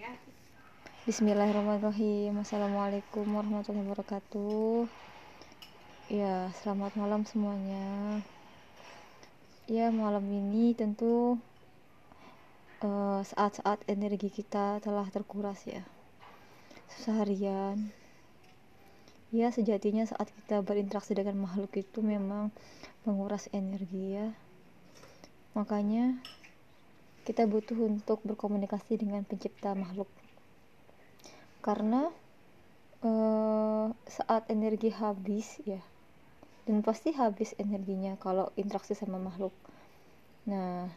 ya. Bismillahirrahmanirrahim. Assalamualaikum warahmatullahi wabarakatuh. Ya selamat malam semuanya. Ya malam ini tentu eh, Saat-saat uh, energi kita telah terkuras ya. Seharian. Ya sejatinya saat kita berinteraksi dengan makhluk itu memang menguras energi ya. Makanya kita butuh untuk berkomunikasi dengan pencipta makhluk. Karena uh, saat energi habis ya dan pasti habis energinya kalau interaksi sama makhluk. Nah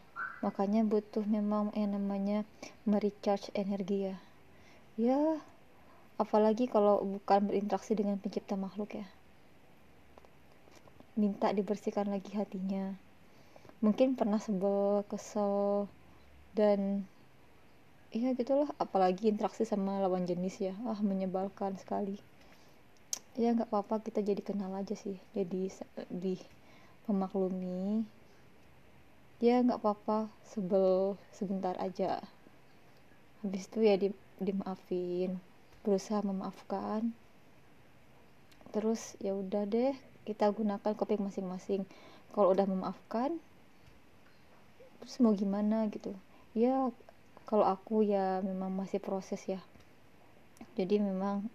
makanya butuh memang yang namanya merecharge energi ya. Ya apalagi kalau bukan berinteraksi dengan pencipta makhluk ya. Minta dibersihkan lagi hatinya. Mungkin pernah sebel kesel dan ya gitulah apalagi interaksi sama lawan jenis ya. Ah menyebalkan sekali. Ya nggak apa-apa kita jadi kenal aja sih. Jadi lebih memaklumi. Ya nggak apa-apa sebel sebentar aja. Habis itu ya di, dimaafin. Berusaha memaafkan. Terus ya udah deh kita gunakan kopi masing-masing. Kalau udah memaafkan terus mau gimana gitu ya kalau aku ya memang masih proses ya. Jadi memang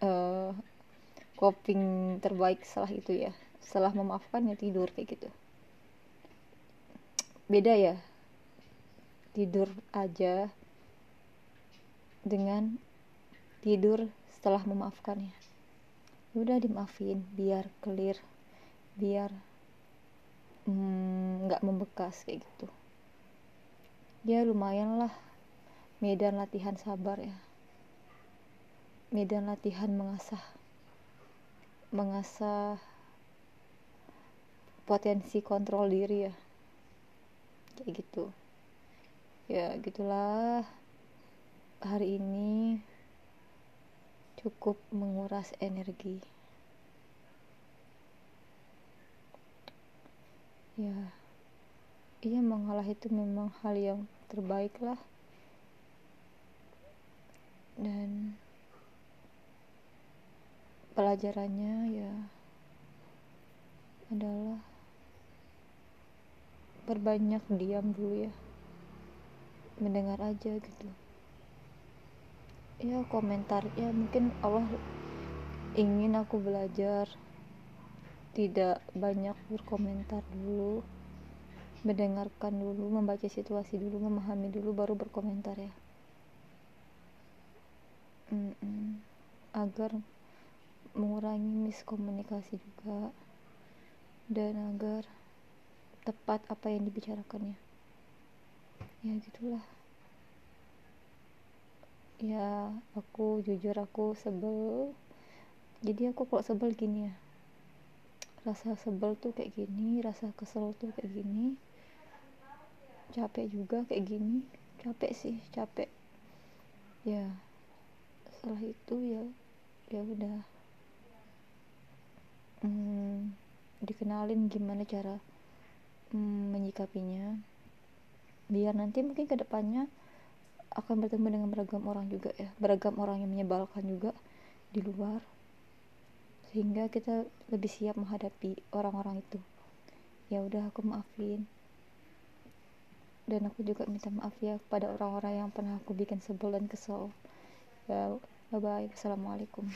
uh, coping terbaik setelah itu ya. Setelah memaafkan ya tidur kayak gitu. Beda ya tidur aja dengan tidur setelah memaafkan ya. Udah dimaafin biar clear biar mm, nggak mm, membekas kayak gitu ya lumayan lah. Medan latihan sabar ya. Medan latihan mengasah mengasah potensi kontrol diri ya. Kayak gitu. Ya gitulah. Hari ini cukup menguras energi. Ya iya mengalah itu memang hal yang terbaik lah. Dan pelajarannya ya adalah berbanyak diam dulu ya. Mendengar aja gitu. Ya komentar ya mungkin Allah ingin aku belajar tidak banyak berkomentar dulu mendengarkan dulu membaca situasi dulu memahami dulu baru berkomentar ya. Mm -mm. agar mengurangi miskomunikasi juga. Dan agar tepat apa yang dibicarakannya. Ya gitulah. Ya aku jujur aku sebel. Jadi aku kok sebel gini ya. Rasa sebel tuh kayak gini rasa kesel tuh kayak gini capek juga kayak gini. Capek sih capek. Ya setelah itu ya ya udah. Hmm, dikenalin gimana cara hmm, menyikapinya. Biar nanti mungkin ke depannya akan bertemu dengan beragam orang juga ya. Beragam orang yang menyebalkan juga di luar. Sehingga kita lebih siap menghadapi orang-orang itu. Ya udah aku maafin dan aku juga minta maaf ya kepada orang-orang yang pernah aku bikin sebel dan kesel. Ya bye bye assalamualaikum